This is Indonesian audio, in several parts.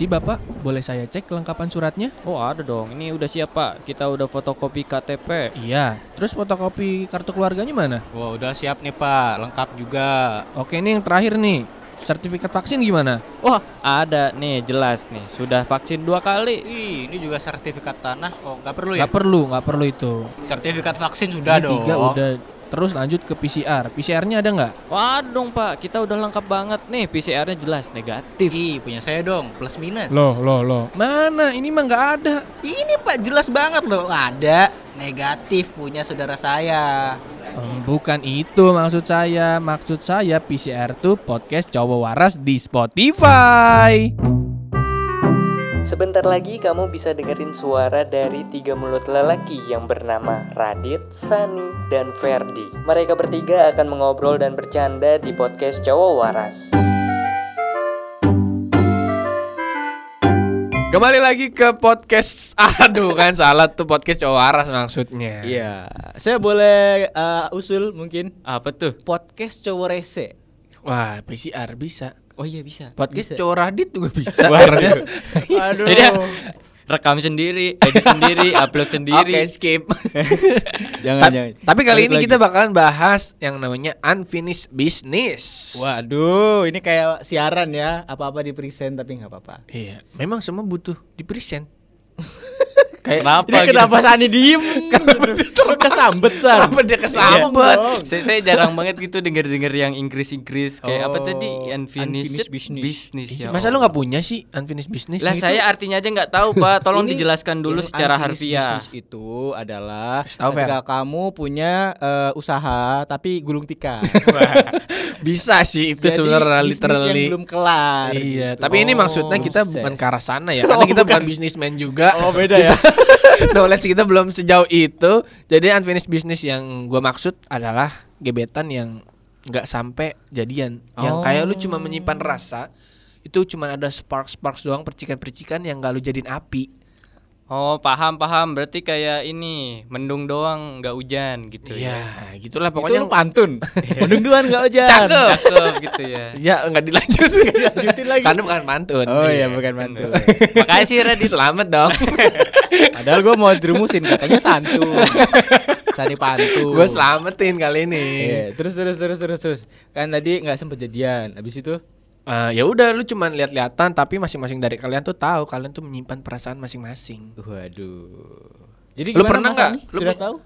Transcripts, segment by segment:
Permisi Bapak, boleh saya cek kelengkapan suratnya? Oh ada dong, ini udah siap pak. Kita udah fotokopi KTP. Iya. Terus fotokopi kartu keluarganya mana? Wah udah siap nih pak, lengkap juga. Oke ini yang terakhir nih. Sertifikat vaksin gimana? Wah ada nih jelas nih, sudah vaksin dua kali. Ih, ini juga sertifikat tanah kok nggak perlu ya? Gak perlu, gak perlu itu. Sertifikat vaksin sudah Ini dong. Tiga udah. Terus lanjut ke PCR. PCR-nya ada nggak? Waduh pak, kita udah lengkap banget nih. PCR-nya jelas negatif. Ih, punya saya dong, plus minus. Loh, loh, loh. Mana? Ini mah nggak ada. Ini pak jelas banget loh, ada negatif punya saudara saya. Hmm, bukan itu maksud saya. Maksud saya PCR tuh podcast cowok waras di Spotify. Sebentar lagi kamu bisa dengerin suara dari tiga mulut lelaki yang bernama Radit, Sani, dan Ferdi. Mereka bertiga akan mengobrol dan bercanda di podcast Cowok Waras. Kembali lagi ke podcast. Aduh kan salah tuh podcast cowok waras maksudnya. Iya, saya boleh uh, usul mungkin Apa tuh? podcast cowok rese. Wah, PCR bisa. Oh iya bisa. Podcast Bisa. cowok radit juga bisa. Waduh. Aduh. Jadi rekam sendiri, edit sendiri, upload Oke, sendiri. skip. jangan Ta- jangan. Tapi kali Balik ini lagi. kita bakalan bahas yang namanya unfinished business. Waduh, ini kayak siaran ya, apa-apa di present tapi nggak apa-apa. Iya, memang semua butuh di present. Kayak Kenapa? Ini gitu? kenapa Sani diem? Lu kesambet San. Kenapa dia kesambet? Iya. Saya, saya jarang banget gitu denger-denger yang Inggris-Inggris kayak apa Oh, tadi unfinished, unfinished business. business. ya Masa lu nggak punya sih unfinished business? Lah Itu- saya artinya aja nggak tahu pak. Tolong Ini dijelaskan dulu secara unfinished harfiah. business itu adalah ketika kamu punya eh, usaha tapi gulung tikar. bisa sih itu Jadi, sebenarnya literally. yang belum kelar. Iya, gitu. tapi ini maksudnya Oh, kita sukses. bukan ke arah sana ya, karena kita bukan bisnismen juga. Oh beda ya. Knowledge kita belum sejauh itu. Jadi unfinished business yang gua maksud adalah gebetan yang nggak sampai jadian. Yang Oh. kayak lu cuma menyimpan rasa, itu cuma ada sparks-sparks doang, percikan-percikan yang nggak lu jadiin api. Oh paham paham. Berarti kayak ini mendung doang nggak hujan gitu ya. Iya, gitulah Pokoknya pokoknya. lu pantun. Mendung duan enggak hujan. Cakep. Cakep gitu ya. Ya nggak dilanjutin. Lanjutin lagi. Karena bukan pantun. Oh iya, bukan pantun. Makasih Radit. Selamat dong. Padahal gue mau jerumusin katanya santun. Sani pantun. Gue selamatin kali ini. Iya, terus terus terus terus terus. Kan tadi nggak sempet jadian. Habis itu Eh, ya udah lu cuman lihat-lihatan tapi masing-masing dari kalian tuh tahu kalian tuh menyimpan perasaan masing-masing. waduh. Jadi Lu pernah nggak? Lu Sudah tahu?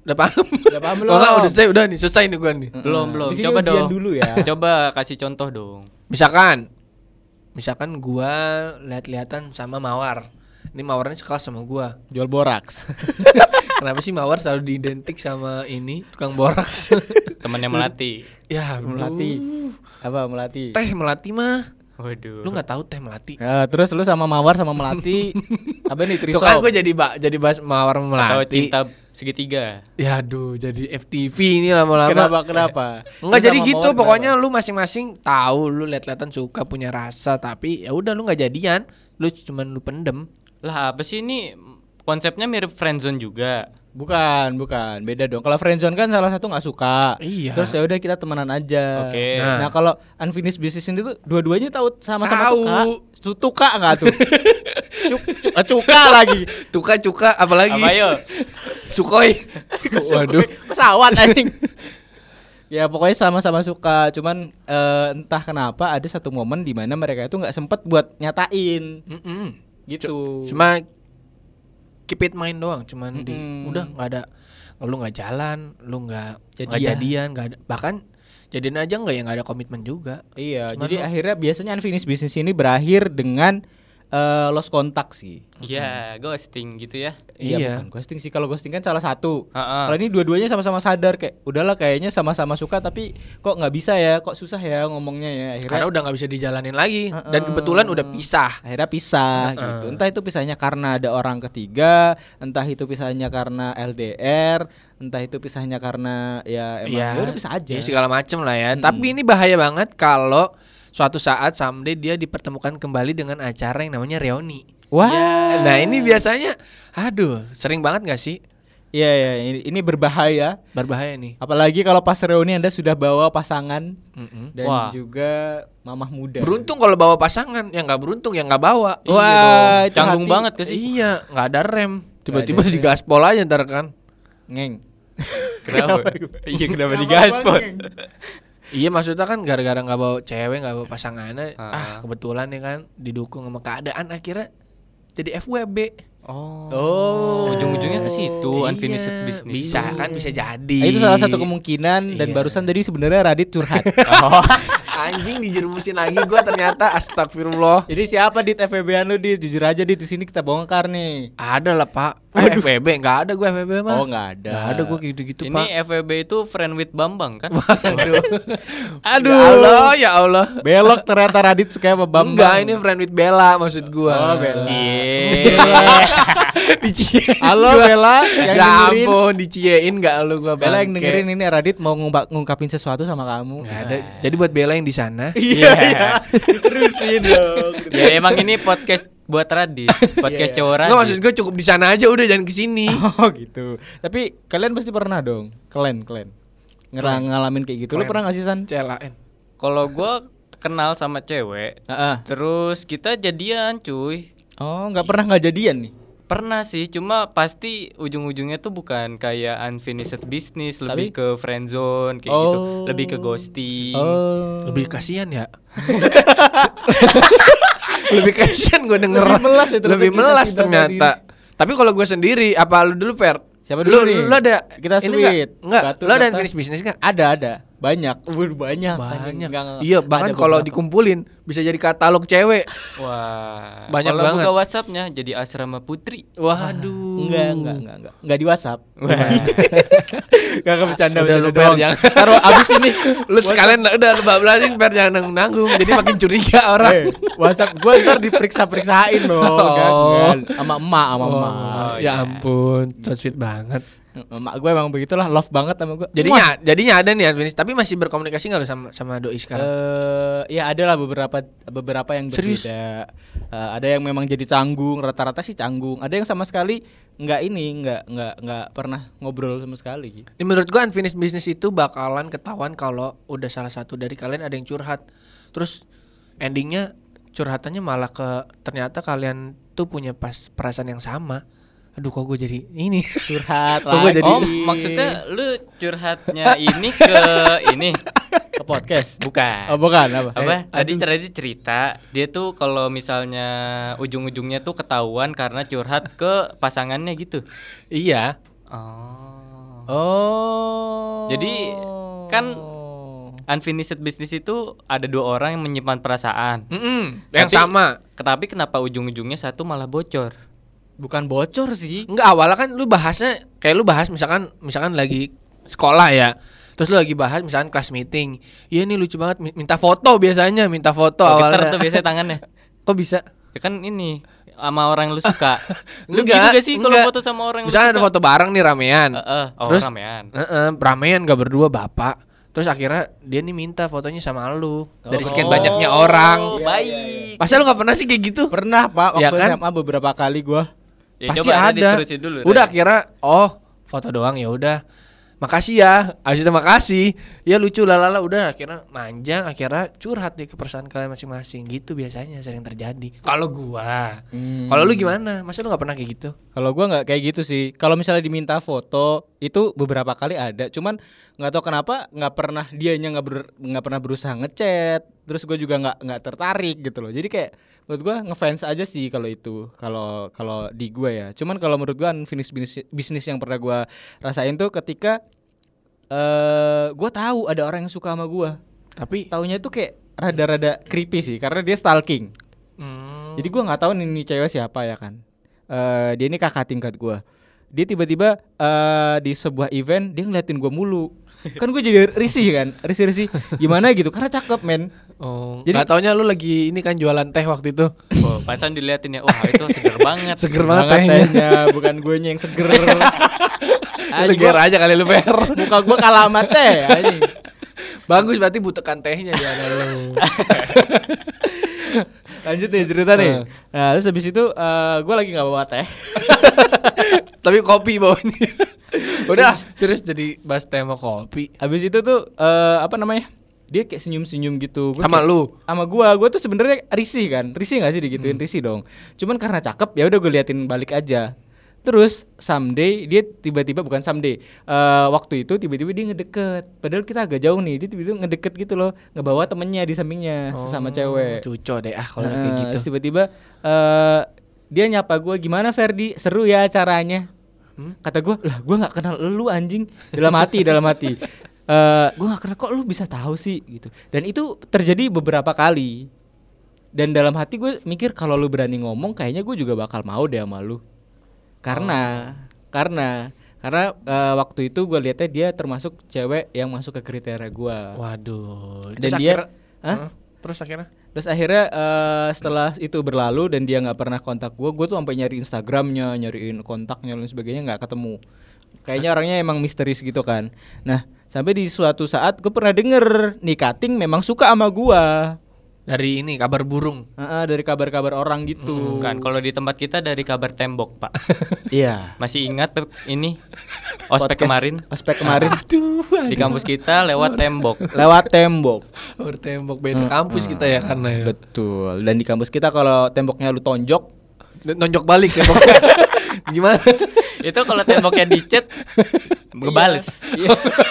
Udah paham? Udah paham Oh, belum? enggak, udah saya udah nih selesai nih gua nih. Belum belum. Di sini Coba dong. dulu ya. Coba kasih contoh dong. Misalkan misalkan gua lihat-lihatan sama Mawar. Ini Mawarnya sekelas sama gua. Jual boraks. Kenapa sih Mawar selalu diidentik sama ini tukang boraks? Temannya melati. ya, melati. Apa melati? Teh melati mah. Waduh. Lu nggak tahu teh melati? Ya, terus lu sama Mawar sama Melati apa nih Tuh kan gue jadi ba jadi bahas Mawar Atau melati. cinta segitiga. Ya aduh, jadi FTV ini lama-lama. Kenapa kenapa? Enggak Lu jadi gitu, Mawar pokoknya kenapa? lu masing-masing tahu lu lihat-lihatan suka punya rasa tapi ya udah lu nggak jadian, lu cuman lu pendem. Lah apa sih ini konsepnya mirip friendzone juga. Bukan, bukan. Beda dong. Kalau friendzone kan salah satu nggak suka. Iya. Terus ya udah kita temenan aja. Oke. Nah. Nah, kalau unfinished business ini tuh dua-duanya tahu sama-sama Tahu. tuka. Su- Tuka nggak tuh? Cuk, cuk, eh, cuka lagi. Tuka cuka apalagi Apa yo? Sukhoi. Waduh. Pesawat anjing. ya pokoknya sama-sama suka. Cuman eh, entah kenapa ada satu momen di mana mereka itu nggak sempet buat nyatain Mm-mm. Gitu. Cuma keep it main doang, cuman di Mm-mm. udah nggak ada lu nggak jalan, lu nggak nggak Jadian. jadian, nggak ada bahkan jadian aja nggak ya nggak ada komitmen juga. Iya, Cuman jadi lu- akhirnya biasanya unfinished business ini berakhir dengan eh, lost kontak sih. Iya, ghosting gitu ya. Iya, Iya. bukan ghosting sih. Kalau ghosting kan salah satu. Heeh. Kalau ini dua-duanya sama-sama sadar kayak udahlah kayaknya sama-sama suka tapi kok nggak bisa ya, kok susah ya ngomongnya ya. Akhirnya Karena udah nggak bisa dijalanin lagi dan Heeh. kebetulan udah pisah. akhirnya pisah Heeh. gitu. Entah itu pisahnya karena ada orang ketiga, entah itu pisahnya karena LDR, entah itu pisahnya karena ya emang ya udah pisah aja. Ya segala macem lah ya. Tapi ini bahaya banget kalau suatu saat someday dia dipertemukan kembali dengan acara yang namanya reuni. Wah. Nah ini biasanya, aduh, sering banget gak sih? Iya iya ini, ini berbahaya. Berbahaya nih. Apalagi kalau pas reuni Anda sudah bawa pasangan Mm-mm. dan Wah. juga mamah muda. Beruntung kalau bawa pasangan, yang nggak beruntung yang nggak bawa. Iya Wah, dong. itu canggung hati. banget sih. Iya, nggak ada rem. Tiba-tiba Nggak ada di gaspol aja ntar kan. Ngeng. Kenapa? Iya kenapa di gaspol? Iya maksudnya kan gara-gara nggak bawa cewek nggak bawa pasangannya, Ah. ah kebetulan nih kan didukung sama keadaan akhirnya jadi FWB. Oh. Oh. Ujung-ujungnya ke situ Iya, unfinished business. Bisa kan bisa jadi. Nah, itu salah satu kemungkinan dan Iya. barusan tadi sebenarnya Radit curhat. Oh. Anjing dijerumusin lagi gua ternyata astagfirullah. Jadi siapa dit FVB-an lu dit? Jujur aja dit di sini kita bongkar nih. Ada lah pak. Eh, FWB nggak ada gue FWB mah. Oh nggak ada. Nggak ada gue gitu-gitu Ini pak. FWB itu friend with Bambang kan? Aduh. Aduh. Ya Allah ya Allah. Belok ternyata Radit suka sama Bambang. Enggak ini friend with Bella maksud gua. Oh, Bella. Cie. Diciein. Halo gua. Bella yang ya dengerin. ampun diciein gak lu gua Bella yang dengerin ini Radit mau ngumpa- ngungkapin sesuatu sama kamu. Nggak ada. Jadi buat Bella yang di sana. Iya. Terusin dong. ya emang ini podcast buat Radit, podcast cowok Radit. Nggak maksud gue cukup di sana aja udah jangan ke sini. Oh gitu. Tapi kalian pasti pernah dong. Kalian, kalian. Ngera- ngalamin kayak gitu. Lu Kalian. pernah gak sih San? CLAN. Kalau gua kenal sama cewek, Heeh. terus kita jadian, cuy. Oh, nggak pernah nggak jadian nih. Pernah sih, cuma pasti ujung-ujungnya tuh bukan kayak unfinished business, lebih ke friend zone kayak gitu, Oh. lebih ke ghosting. Oh. Lebih kasihan ya. Lebih kasihan gue denger. Lebih melas ya ternyata Lebih melas ternyata. Tapi kalau gue sendiri, apa lu dulu Per? Siapa Lu- dulu nih? Lu ada Kita sweet. Enggak, enggak. Batu Lu ada kertas. finish bisnis enggak? Ada ada. Banyak. Wih, banyak. Banyak. Nggak- Iya, bahkan kalau dikumpulin bisa jadi katalog cewek. Wah, Banyak kalau banget. buka WhatsAppnya jadi asrama putri. Waduh. Enggak, enggak, enggak, enggak. Enggak di WhatsApp. Enggak ke bercanda Udah lu Per doang. jangan. Taruh abis ini. Lu sekalian udah lu bablasin Per jangan nanggung-nanggung. Jadi makin curiga orang. Eh, WhatsApp gua ntar diperiksa-periksain loh, Oh. Sama emak, sama Oh, emak. ya ampun, so sweet banget. Emak gue emang begitulah, love banget sama gue. Jadinya jadinya ada nih Advinis, tapi masih berkomunikasi nggak lu sama sama doi sekarang? Eh, ya ada lah beberapa beberapa yang Serius? berbeda. Eh, ada yang memang jadi canggung, rata-rata sih canggung. Ada yang sama sekali nggak ini, nggak nggak nggak pernah ngobrol sama sekali. Ini menurut gua unfinished business itu bakalan ketahuan kalau udah salah satu dari kalian ada yang curhat. Terus endingnya curhatannya malah ke ternyata kalian tuh punya pas perasaan yang sama. Aduh kok gue jadi ini. Curhat Oh, gua lagi. jadi- Oh, maksudnya lu curhatnya ini ke ini ke podcast. bukan. Oh, bukan apa? apa Eh, tadi tadi cerita dia tuh kalau misalnya ujung-ujungnya tuh ketahuan karena curhat ke pasangannya gitu iya. oh Oh. Jadi, kan unfinished business itu ada dua orang yang menyimpan perasaan Mm-mm, yang Tapi- sama. tapi kenapa ujung-ujungnya satu malah bocor bukan bocor sih. Enggak awalnya kan lu bahasnya kayak lu bahas misalkan misalkan lagi sekolah ya. Terus lu lagi bahas misalkan kelas meeting. Iya nih lucu banget mi- minta foto biasanya, minta foto oh, awalnya. tuh biasanya tangannya Kok bisa? ya kan ini sama orang yang lu suka lu Enggak, gitu gak sih kalau foto sama orang yang Misalnya lu ada suka foto bareng nih ramean. Heeh, oh, Terus ramean Heeh, ramean gak berdua bapak. Terus akhirnya dia nih minta fotonya sama lu dari sekian Oh, banyaknya orang. baik Masa lu gak pernah sih kayak gitu? Pernah, Pak, waktu Ya kan? SMA beberapa kali gua. Ya, Pasti coba ada. dulu udah Radit. akhirnya oh foto doang ya udah. Makasih ya. Abis itu makasih. Ya lucu lalala udah akhirnya manja akhirnya curhat nih ke perasaan kalian masing-masing. Gitu biasanya sering terjadi. Kalau gua. Hmm. Kalau lu gimana? Masa lu gak pernah kayak gitu? Kalau gua nggak kayak gitu sih. Kalau misalnya diminta foto itu beberapa kali ada. Cuman nggak tahu kenapa nggak pernah dianya nggak ber- nggak pernah berusaha ngechat. Terus gue juga nggak nggak tertarik gitu loh. Jadi kayak menurut gua ngefans aja sih kalau itu. Kalau kalau di gua ya. Cuman kalau menurut gua unfinished bisnis, bisnis yang pernah gua rasain tuh ketika eh gua tahu ada orang yang suka sama gua. Tapi Taunya tuh kayak rada-rada creepy sih karena dia stalking. hmm, Jadi gua nggak tahu nih, nih cewek siapa ya kan. Eh dia ini kakak tingkat gua. Dia tiba-tiba eh di sebuah event dia ngeliatin gua mulu. Kan gue jadi risih kan, risih-risih. Gimana gitu? Karena cakep men. oh, Jadi- Jadi, taunya lu lagi ini kan jualan teh waktu itu. oh, pasan diliatin ya wah itu seger banget Seger banget Banget tehnya. tehnya, bukan gue yang seger. Lu ger aja kali lu Per. Muka gua kalah sama teh. Bagus berarti butuhkan tehnya di ada lu. Lanjut nih cerita nih. Eh. Nah, terus habis itu eh gue lagi nggak bawa teh. Tapi kopi bawahnya. Udah serius jadi bahas tema kopi. Habis itu tuh eh, apa namanya? Dia kayak senyum-senyum gitu. Gua Sama kayak- lu? Sama gua, gua tuh sebenarnya risih kan. Risih gak sih digituin? Hmm. Risih dong. Cuman karena cakep ya udah gue liatin balik aja. Terus someday dia tiba-tiba bukan someday. eh, waktu itu tiba-tiba dia ngedeket. Padahal kita agak jauh nih. Dia tiba-tiba ngedeket gitu loh. Ngebawa temennya di sampingnya sesama cewek. Cuco deh ah kalau Heeh, kayak gitu. terus tiba-tiba eh dia nyapa gua gimana Ferdi seru ya acaranya Hmm? kata gua lah gua nggak kenal lu anjing dalam hati dalam hati eh gua nggak kenal kok lu bisa tahu sih gitu dan itu terjadi beberapa kali dan dalam hati gue mikir kalau lu berani ngomong kayaknya gue juga bakal mau deh sama lu karena karena karena eh, waktu itu gue lihatnya dia termasuk cewek yang masuk ke kriteria gua Waduh. Dan Terus dia- akhirnya-? Hah? Terus akhirnya? Terus akhirnya eh, setelah itu berlalu dan dia nggak pernah kontak gue, gue tuh sampai nyari Instagramnya, nyariin kontaknya dan sebagainya nggak ketemu. Kayaknya orangnya emang misterius gitu kan. Nah sampai di suatu saat gue pernah denger nih Kating memang suka sama gue. Dari ini kabar burung. dari kabar-kabar orang gitu. Bukan, kalau di tempat kita dari kabar tembok, Pak. Iya. Masih ingat Pep, ini ospek Podcast- kemarin Ospek kemarin. Aduh. di kampus kita lewat tembok. Lewat tembok. Bertembok beda kampus kita ya karena ya. Betul. Dan di kampus kita kalau temboknya lu tonjok, Nonjok balik ya Gimana? Itu kalau temboknya dicet ngebales.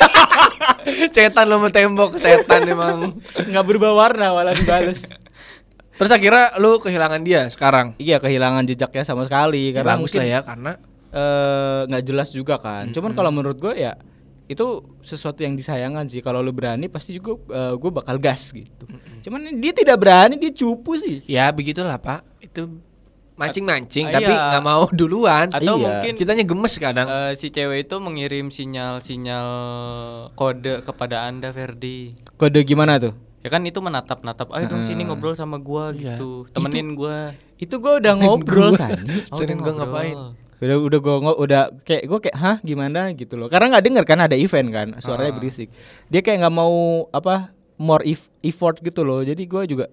Cetan lo sama tembok, setan emang. nggak berubah warna malah dibales. Terus akhirnya lu kehilangan dia sekarang. iya kehilangan jejaknya sama sekali Ya, karena bagus lah ya karena eh, nggak jelas juga kan. Cuman kalau menurut gue ya itu sesuatu yang disayangkan sih. Kalau lu berani pasti juga gue bakal gas gitu. Cuman dia tidak berani, dia cupu sih. ya begitulah Pak. Itu mancing-mancing Ah, tapi iya. nggak mau duluan. Atau Iya. mungkin Kitanya gemes kadang. eh, si cewek itu mengirim sinyal-sinyal kode kepada Anda Ferdi. Kode gimana tuh? Ya kan itu menatap-natap, ayo dong sini ngobrol sama gua Iya. gitu. Temenin gua. Itu gue udah ngobrol Sani. Oh, Temenin udah gua ngapain? Udah udah gue udah kayak gue kayak hah gimana gitu loh. Karena nggak denger kan ada event kan, suaranya berisik. Dia kayak nggak mau apa more eff- effort gitu loh. Jadi gue juga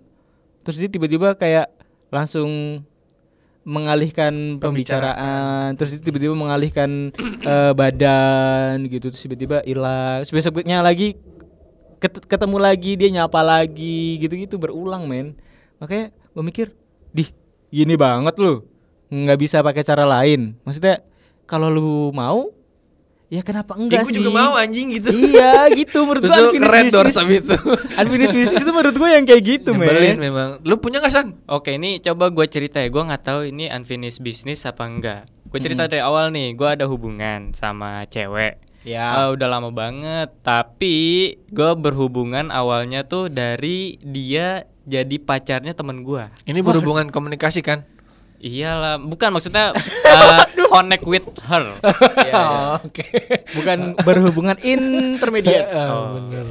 terus dia tiba-tiba kayak langsung mengalihkan pembicaraan, terus dia tiba-tiba mengalihkan eh, badan gitu, terus tiba-tiba hilang. Terus besoknya lagi ket- ketemu lagi dia nyapa lagi gitu-gitu berulang men. Makanya gue mikir, dih gini banget lu nggak bisa pakai cara lain. Maksudnya kalau lu mau ya kenapa Ya, enggak gue sih? juga mau anjing gitu. Iya gitu menurut Terus lu unfinished keren doors business. abis itu. Unfinished business itu menurut gue yang kayak gitu Nyebelin men. memang. Lu punya gak San? Oke, ini coba gue cerita ya. Gue nggak tahu ini unfinished business apa enggak. Gue cerita dari awal nih. Gue ada hubungan sama cewek. Ya. Eh, udah lama banget. Tapi gue berhubungan awalnya tuh dari dia jadi pacarnya temen gue. Ini berhubungan komunikasi kan? Iyalah, bukan maksudnya uh, connect with her. Oh, Oke. Bukan berhubungan intermediate. Oh, bener.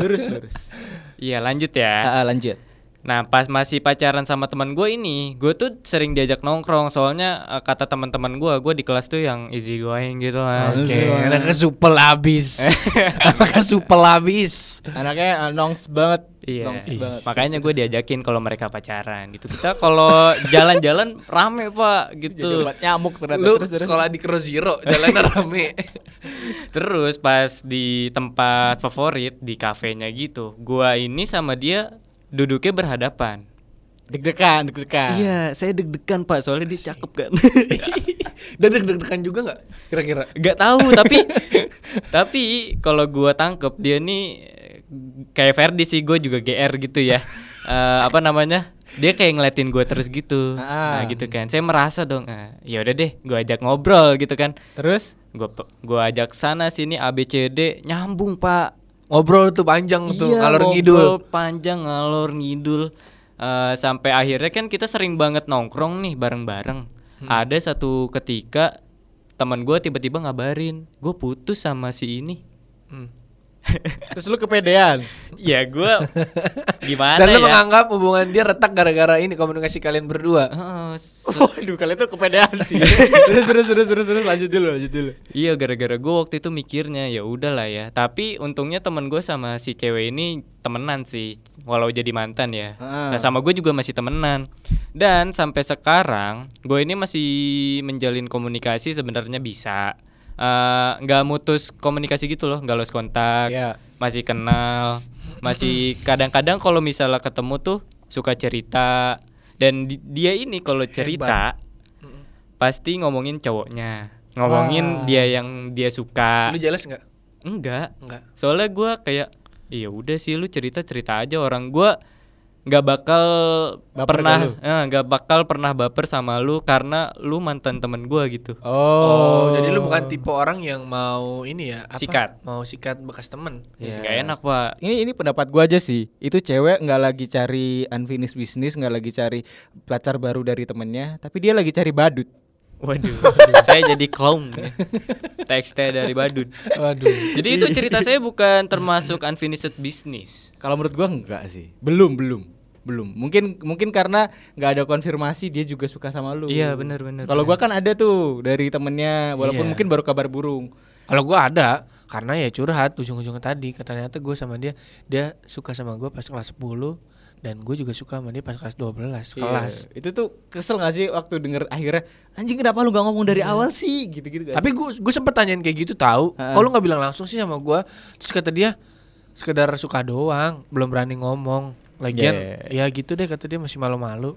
lurus lurus. Iya, lanjut ya. Ah, lanjut. Nah, pas masih pacaran sama teman gue ini, gue tuh sering diajak nongkrong. Soalnya eh, kata teman-teman gue, gue di kelas tuh yang easy going gitu lah. Oke, anaknya supel abis. anaknya supel abis. Anaknya uh, nongs banget. Iya, Nongs banget. makanya gue diajakin kalau mereka pacaran gitu. Kita kalau jalan-jalan rame pak Jadi gitu. obat nyamuk ternyata. Lu Terus, terus. sekolah di Cross Zero, jalannya rame. Terus pas di tempat favorit di kafenya gitu, gua ini sama dia duduknya berhadapan. deg-degan, deg-degan. Iya, saya deg-degan pak, soalnya dia cakep kan. Dan deg-degan juga nggak? Kira-kira? Gak tahu tapi tapi kalau gua tangkep dia nih kayak Ferdi sih, gue juga GR gitu ya. Eh, apa namanya? Dia kayak ngeliatin gue terus gitu. Ah. Nah, gitu kan. Saya merasa dong, ah, ya udah deh, gue ajak ngobrol gitu kan. Terus Gue gua ajak sana sini ABCD nyambung pak. Ngobrol tuh panjang tuh, Iya, ngalor ngobrol ngidul. panjang ngalor ngidul Eh, sampai akhirnya kan kita sering banget nongkrong nih bareng-bareng Hmm. ada satu ketika teman gue tiba-tiba ngabarin gue putus sama si ini Hmm. Terus lu kepedean. ya gua gimana Dan lu ya? menganggap hubungan dia retak gara-gara ini komunikasi kalian berdua. Heeh, se- Waduh, kalian tuh kepedean sih. terus terus terus terus terus lanjut dulu, lanjut dulu. Iya gara-gara gue waktu itu mikirnya ya udahlah ya. Tapi untungnya temen gue sama si cewek ini temenan sih, walau jadi mantan ya. Ah. Nah sama gue juga masih temenan. Dan sampai sekarang gue ini masih menjalin komunikasi sebenarnya bisa. Eh, nggak mutus komunikasi gitu loh, nggak lost kontak, Iya. masih kenal, masih kadang-kadang kalau misalnya ketemu tuh suka cerita. Dan di- dia ini kalau cerita pasti ngomongin cowoknya, ngomongin Ah. dia yang dia suka. Lu jelas nggak? Enggak. Enggak. Soalnya gua kayak iya udah sih lu cerita cerita aja orang gua nggak bakal Baper pernah lu? eh, nggak bakal pernah baper sama lu karena lu mantan temen gua gitu. Oh, jadi lu bukan tipe orang yang mau ini ya? Apa? Sikat. Mau sikat bekas temen. Ya, nggak enak pak. Ini ini pendapat gua aja sih. Itu cewek nggak lagi cari unfinished business, nggak lagi cari pacar baru dari temennya, tapi dia lagi cari badut. Waduh, saya jadi clown ya. Teksnya dari badut. Waduh. Jadi itu cerita saya bukan termasuk unfinished business. Kalau menurut gua enggak sih. Belum, belum. Belum. Mungkin mungkin karena nggak ada konfirmasi dia juga suka sama lu. Iya, benar, benar, Kalau gua kan ada tuh dari temennya walaupun Iya. mungkin baru kabar burung. Kalau gua ada, karena ya curhat ujung-ujungnya tadi. Ternyata gue sama dia, dia suka sama gua pas kelas 10 dan gue juga suka sama dia pas kelas 12 kelas. Iya. Itu tuh kesel gak sih waktu denger akhirnya anjing kenapa lu gak ngomong dari awal sih gitu-gitu Tapi gue gue sempet tanyain kayak gitu tahu. Kalau nggak bilang langsung sih sama gua, terus kata dia sekedar suka doang, belum berani ngomong. Lagian Yeah. ya gitu deh kata dia masih malu-malu.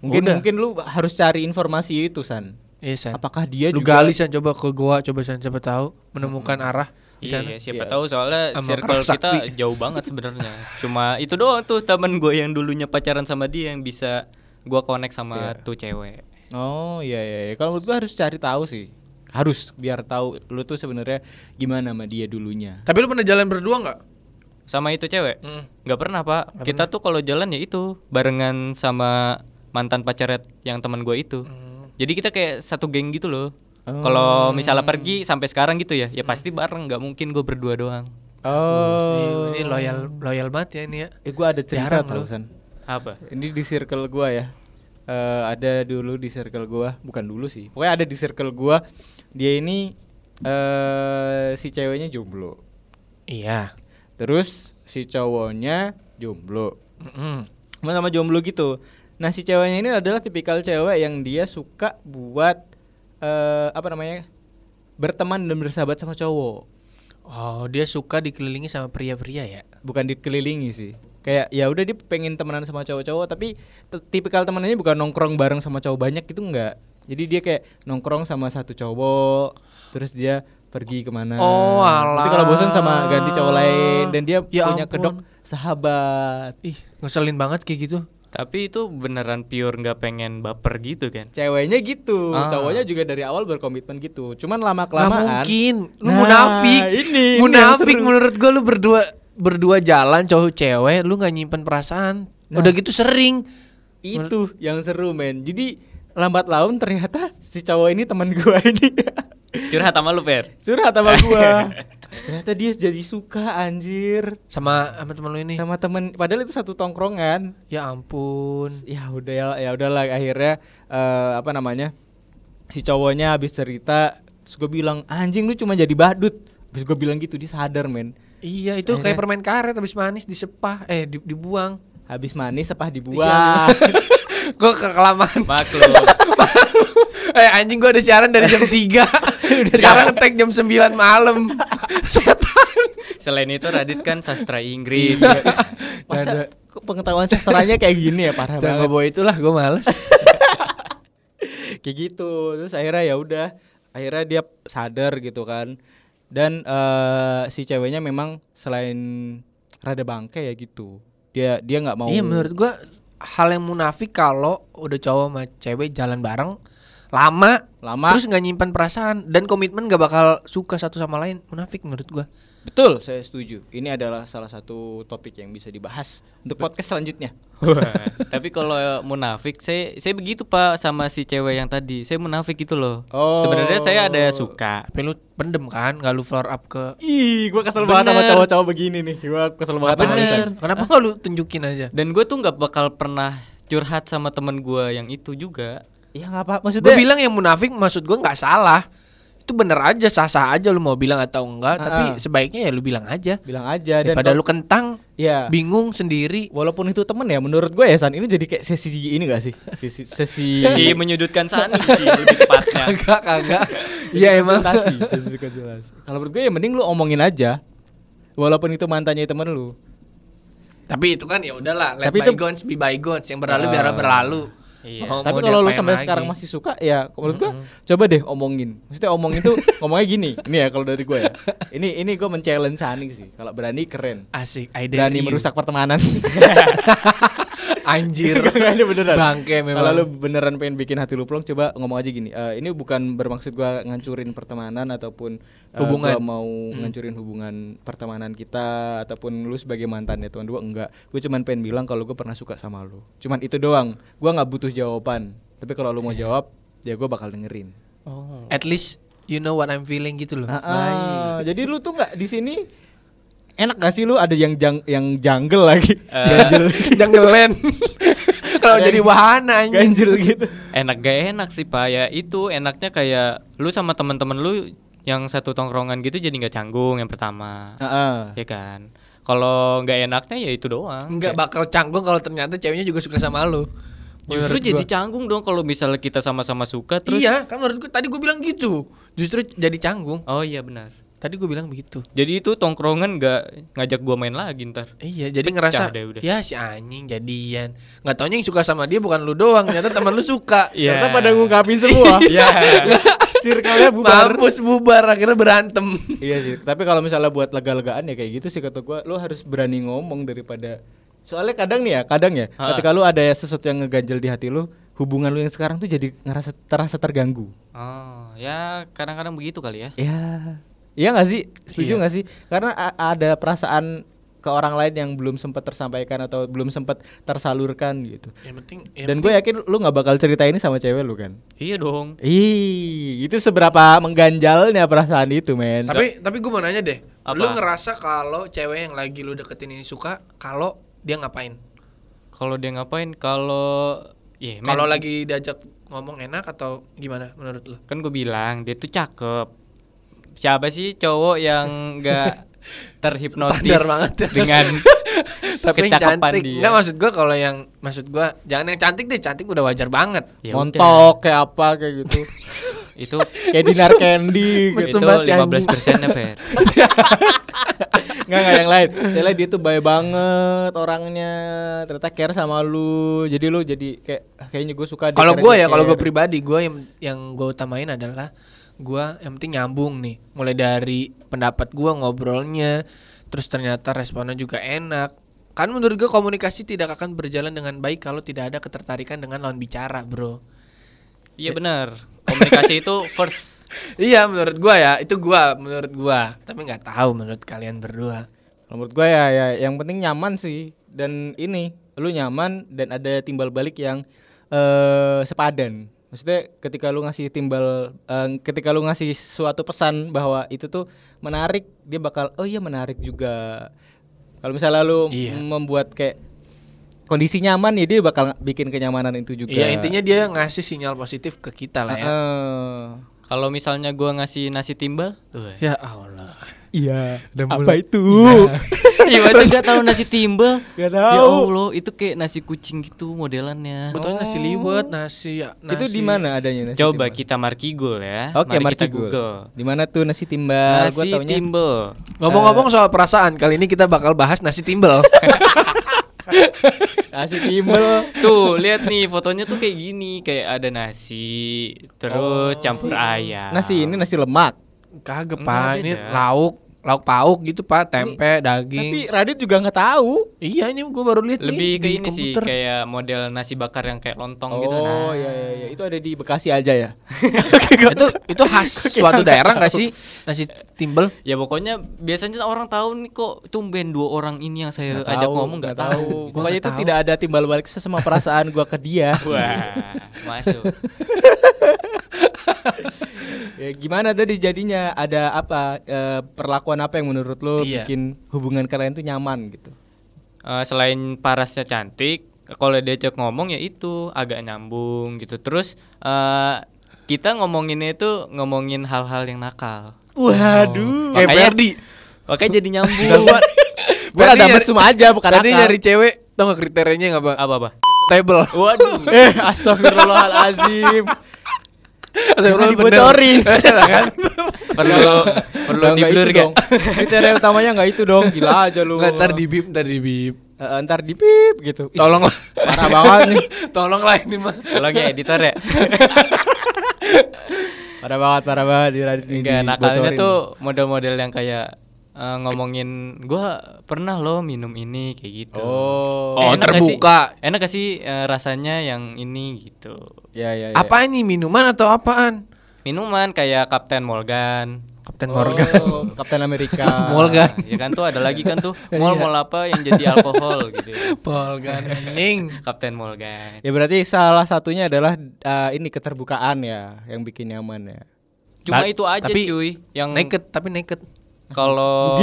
Mungkin Udah. mungkin lu harus cari informasi itu San. Iya, San. Apakah dia Lu juga gali San coba ke gua, coba San siapa tahu menemukan arah di Iya, sana. iya, siapa Iya. tahu soalnya Sama circle kita jauh banget sebenarnya. Cuma itu doang tuh temen gue yang dulunya pacaran sama dia yang bisa gua connect sama Iya. tuh cewek. Oh iya iya. iya. Kalau menurut gua harus cari tahu sih. Harus biar tahu lu tuh sebenarnya gimana sama dia dulunya. Tapi lu pernah jalan berdua nggak? Sama itu cewek? Hmm. nggak pernah pak. kita tuh kalau jalan ya itu barengan sama mantan pacarnya yang teman gue itu. Jadi kita kayak satu geng gitu loh. Kalau misalnya pergi sampai sekarang gitu ya, ya pasti bareng. nggak mungkin gue berdua doang. Oh. Ini loyal loyal banget ya ini ya. Eh gua ada cerita. San. Apa? Ini di circle gua ya. Eh ada dulu di circle gua, bukan dulu sih. Pokoknya ada di circle gua. Dia ini eh si ceweknya jomblo. Iya. Terus si cowoknya jomblo. Mm-mm. Sama-sama jomblo gitu. Nah, si ceweknya ini adalah tipikal cewek yang dia suka buat eh apa namanya? berteman dan bersahabat sama cowok. Oh, dia suka dikelilingi sama pria-pria ya. Bukan dikelilingi sih. Kayak ya udah dia pengen temenan sama cowok-cowok tapi tipikal temenannya bukan nongkrong bareng sama cowok banyak gitu enggak. Jadi dia kayak nongkrong sama satu cowok, terus dia pergi ke mana. Oh, Nanti kalau bosan sama ganti cowok lain dan dia Ya punya ampun. kedok sahabat. Ih, ngeselin banget kayak gitu. Tapi itu beneran pure nggak pengen baper gitu kan? Ceweknya gitu, Ah. cowoknya juga dari awal berkomitmen gitu. Cuman lama Gak kelamaan. mungkin. Lu Nah, munafik. ini- ini munafik seru. menurut gua lu berdua berdua jalan cowok cewek lu nggak nyimpen perasaan. Nah. Udah gitu sering. Itu yang seru men. Jadi lambat laun ternyata si cowok ini teman gua ini Curhat sama lu Per? curhat sama gua. ternyata dia jadi suka anjir Sama sama temen lu ini. sama temen. Padahal itu satu tongkrongan. Ya ampun. Ya udah ya, ya udahlah akhirnya eh, apa namanya si cowoknya habis cerita, terus gue bilang anjing lu cuma jadi badut. Habis gue bilang gitu dia sadar men. Iya, itu kayak permen karet habis manis disepah eh di- dibuang. Habis manis sepah Iya, dibuang. Gua kekelamaan. Maklum. eh anjing gua ada siaran dari jam 3 Sekarang ngetek jam 9 malam Setan Selain itu Radit kan sastra Inggris. Iya. Masa kok pengetahuan sastranya kayak gini ya parah Jangan banget. itulah gua males Kayak gitu. Terus akhirnya ya udah, akhirnya dia sadar gitu kan. Dan eh, si ceweknya memang selain rada bangke ya gitu. Dia dia nggak mau Iya menurut gua Hal yang munafik kalau udah cowok sama cewek jalan bareng lama, Lama. terus nggak nyimpan perasaan dan komitmen nggak bakal suka satu sama lain. Munafik menurut gua. Betul, saya setuju. Ini adalah salah satu topik yang bisa dibahas untuk podcast selanjutnya. Tapi kalau munafik saya saya begitu Pak sama si cewek yang tadi. Saya munafik gitu loh. Oh. Sebenarnya saya ada suka. Tapi lu pendem kan, nggak lu floor up ke Ih, gua kesel Bener. banget sama cowok-cowok begini nih. Gua kesel banget sama Bener. Lisan. Kenapa nggak lu tunjukin aja? Dan gue tuh nggak bakal pernah curhat sama temen gue yang itu juga. Ya enggak apa Gue maksudnya. bilang yang munafik maksud gue nggak salah. Itu bener aja sah-sah aja lu mau bilang atau enggak, tapi Ah. sebaiknya ya lu bilang aja. bilang aja dan Daripada kalau- lu kentang, ya bingung sendiri. walaupun itu temen ya menurut gue ya San ini jadi kayak sesi ini gak sih? Sesi sesi Si menyudutkan Sani sih lebih tepatnya. Kagak, kagak. Iya emang. sesi konsultasi. Kalau menurut gue ya mending lu omongin aja. Walaupun itu mantannya temen lu. Tapi itu kan ya udahlah, let Tapi itu- bygones be bygones. Yang berlalu Ah. biar berlalu. Iya. Mau- Tapi kalau lu sampai lagi? sekarang masih suka ya menurut gua coba deh omongin. Maksudnya omongin tuh ngomongnya gini. Ini ya kalau dari gua ya. Ini ini gua men-challenge Sani sih. Kalau berani keren. asik, I Berani you. merusak pertemanan. anjir. Ini beneran. Bangke memang. Kalau lu beneran pengen bikin hati lu plong coba ngomong aja gini. "Eh, ini bukan bermaksud gua ngancurin pertemanan ataupun eh, Hubungan. gua mau ngancurin hubungan pertemanan kita ataupun lu sebagai mantannya tuan dua enggak. Gue cuman pengen bilang kalau gue pernah suka sama lu. Cuman itu doang. Gua nggak butuh jawaban. Tapi kalau lu mau jawab, ya gua bakal dengerin. Oh. At least you know what I'm feeling gitu loh. Ah, ah. Jadi lu tuh nggak di sini enak gak sih lu ada yang jang, yang jungle lagi, ganjel, Janggelan. Kalau Ada jadi yang- wahana anjing. ganjel gitu. Enak gak enak sih Pak ya itu enaknya kayak lu sama teman-teman lu yang satu tongkrongan gitu jadi nggak canggung yang pertama. Heeh. Ya kan. Kalau nggak enaknya ya itu doang. Enggak bakal canggung kalau ternyata ceweknya juga suka sama lu. Justru Menurut jadi gua. canggung dong kalau misalnya kita sama-sama suka terus. Iya, kan menurut gue tadi gue bilang gitu. Justru jadi canggung. Oh iya benar. Tadi gue bilang begitu. Jadi itu tongkrongan nggak ngajak gua main lagi ntar. Iya, jadi Pecah ngerasa deh udah. ya si anjing jadian. Nggak taunya yang suka sama dia bukan lu doang, ternyata teman lu suka. Iya. Ternyata pada ngungkapin semua. Iya. Circle-nya bubar. Mampus bubar akhirnya berantem. iya sih. Tapi kalau misalnya buat lega-legaan ya kayak gitu sih kata gua, lu harus berani ngomong daripada Soalnya kadang nih ya, kadang ya, Ha. ketika lu ada sesuatu yang ngeganjel di hati lu, hubungan lu yang sekarang tuh jadi ngerasa terasa terganggu. Oh, ya kadang-kadang begitu kali ya. Ya. Iya gak sih? Setuju Iya. nggak sih? Karena ada perasaan ke orang lain yang belum sempat tersampaikan atau belum sempat tersalurkan gitu. Yang penting yang Dan gue yakin lu nggak bakal cerita ini sama cewek lu kan? Iya dong. Ih, itu seberapa mengganjalnya perasaan itu, men. Tapi tapi gue mau nanya deh. Apa? Lu ngerasa kalau cewek yang lagi lu deketin ini suka kalau dia ngapain? Kalau dia ngapain? Kalau ya men, Kalau lagi diajak ngomong enak atau gimana menurut lu? kan gue bilang dia tuh cakep. Siapa sih cowok yang enggak terhipnotis banget ya. dengan Tapi yang cantik. dia? Enggak maksud gua kalau yang maksud gua jangan yang cantik deh, cantik udah wajar banget. Ya Montok kayak apa kayak gitu. itu kayak dinar candy gitu. itu banget si 15 anjing. persennya Fer. Enggak enggak yang lain. Soalnya dia tuh baik banget orangnya. Ternyata care sama lu. Jadi lu jadi kayak "Ah, kayaknya gue suka dia Kalau dia ya, kalau gua care." pribadi gua yang yang gua utamain adalah gua yang penting nyambung nih. Mulai dari pendapat gua ngobrolnya, terus ternyata responnya juga enak. Kan menurut gua komunikasi tidak akan berjalan dengan baik kalau tidak ada ketertarikan dengan lawan bicara, Bro. Iya benar. Komunikasi itu first. Iya, menurut gua ya, itu gua menurut gua. Tapi nggak tahu menurut kalian berdua. Menurut gue ya, ya yang penting nyaman sih dan ini lu nyaman dan ada timbal balik yang eh sepadan. Maksudnya ketika lu ngasih timbal eh, ketika lu ngasih suatu pesan bahwa itu tuh menarik, dia bakal oh iya menarik juga. Kalau misalnya lu Iya. membuat kayak kondisi nyaman ya dia bakal bikin kenyamanan itu juga. Iya, intinya dia ngasih sinyal positif ke kita lah ya. Heeh. Kalau misalnya gua ngasih nasi timbal, tuh. Ya Allah. Iya. Udah Apa mulai. itu? Iya masa gak tahu nasi timbal? Gak Ya tahu. Allah, itu kayak nasi kucing gitu modelannya. Betul nasi liwet, nasi, ya, nasi Itu di mana adanya nasi Coba timbal? kita markigul ya. Oke, Mari kita Markigul. Google. Di mana tuh nasi timbal? Gua Nasi taunya timbal. Ngomong-ngomong soal perasaan, kali ini kita bakal bahas nasi timbel. nasi timbal. Tuh, lihat nih fotonya tuh kayak gini, kayak ada nasi, terus campur ayam. Nasi ini nasi lemak. Kagak, Enggak, Pak. Ini lauk lauk pauk gitu pak, tempe, Tapi daging. Radit juga nggak tahu. Iya ini gue baru lihat Lebih nih ke di ini sih komputer. kayak model nasi bakar yang kayak lontong gitu. Oh Nah, iya iya iya itu ada di Bekasi aja ya. itu itu khas suatu daerah nggak sih nasi timbel? Ya pokoknya biasanya orang tahu nih kok tumben dua orang ini yang saya Nggak ajak tahu, ngomong nggak tahu. Gua Pokoknya itu tahu. tidak ada timbal balik sama perasaan gua ke dia. Wah, masuk. ya, gimana tadi jadinya? Ada apa eh, perlakuan apa yang menurut lo Iya. bikin hubungan kalian tuh nyaman gitu? Eh, selain parasnya cantik, kalau diajak ngomong ya itu agak nyambung gitu. Terus eh, kita ngomonginnya itu ngomongin hal-hal yang nakal. Waduh. Kayak Makanya- Ferdi. Makanya jadi nyambung. gua Gua Ferdi ada nyari- mesum aja bukan akal. nyari cewek, tau gak kriterianya nggak bang? apa apa? Table. Waduh. Eh, astagfirullahalazim. Jangan Bener. dibocorin. kan? perlu perlu di nggak blur itu gak? dong. Kriteria utamanya nggak itu dong. Gila aja lu. Nggak, ntar di bip, ntar di bip. Eh, ntar di pip gitu. Ih, Tolonglah, parah banget nih. tolonglah ini mah. Tolong ya editor ya. Parah banget, parah banget di Radit ini Enggak, nakalnya tuh model-model yang kayak eh, ngomongin gua pernah loh minum ini kayak gitu. Oh. Oh, enak gak sih? terbuka. Enak gak sih eh, rasanya yang ini gitu. Ya, ya, ya. Apa ini minuman atau apaan? Minuman kayak Kapten Morgan. Kapten Oh, Morgan. Kapten Amerika. Morgan. Ya kan tuh ada lagi kan tuh mall-mall apa yang jadi alkohol gitu. Morgan. Ning. Kapten Morgan. Ya berarti salah satunya adalah eh, ini keterbukaan ya yang bikin nyaman ya. Cuma Ta- itu aja tapi cuy yang Naked, tapi naked. kalau.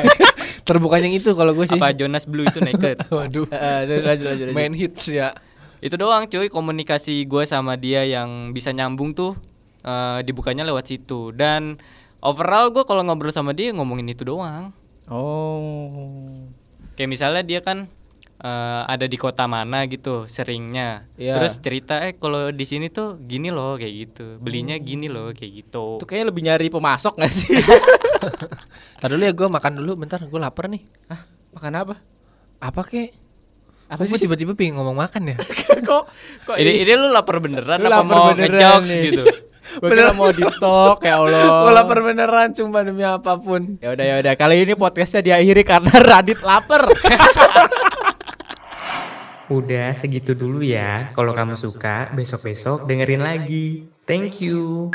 Terbukanya yang itu kalau gue sih. apa Jonas Blue itu naked. Waduh. Eh, lanjut, lanjut, lanjut. Main hits ya. itu doang cuy komunikasi gue sama dia yang bisa nyambung tuh eh, dibukanya lewat situ dan overall gue kalau ngobrol sama dia ngomongin itu doang Oh. kayak misalnya dia kan eh, ada di kota mana gitu seringnya Iya. terus cerita eh kalau di sini tuh gini loh kayak gitu belinya gini loh kayak gitu Itu kayaknya lebih nyari pemasok gak sih? Tadi dulu ya gue makan dulu bentar, gue lapar nih. Hah, makan apa? Apa kek? Apa sih? tiba-tiba pengen ngomong makan ya? kok kok ini, ini lu lapar beneran Lu apa lapar mau beneran ngejokes nih. gitu kira mau di talk ya Allah. gue lapar beneran, sumpah demi apa pun. Ya udah ya udah kali ini podcastnya diakhiri karena Radit lapar. Udah segitu dulu ya. Kalau kamu suka, besok-besok dengerin lagi. Thank you.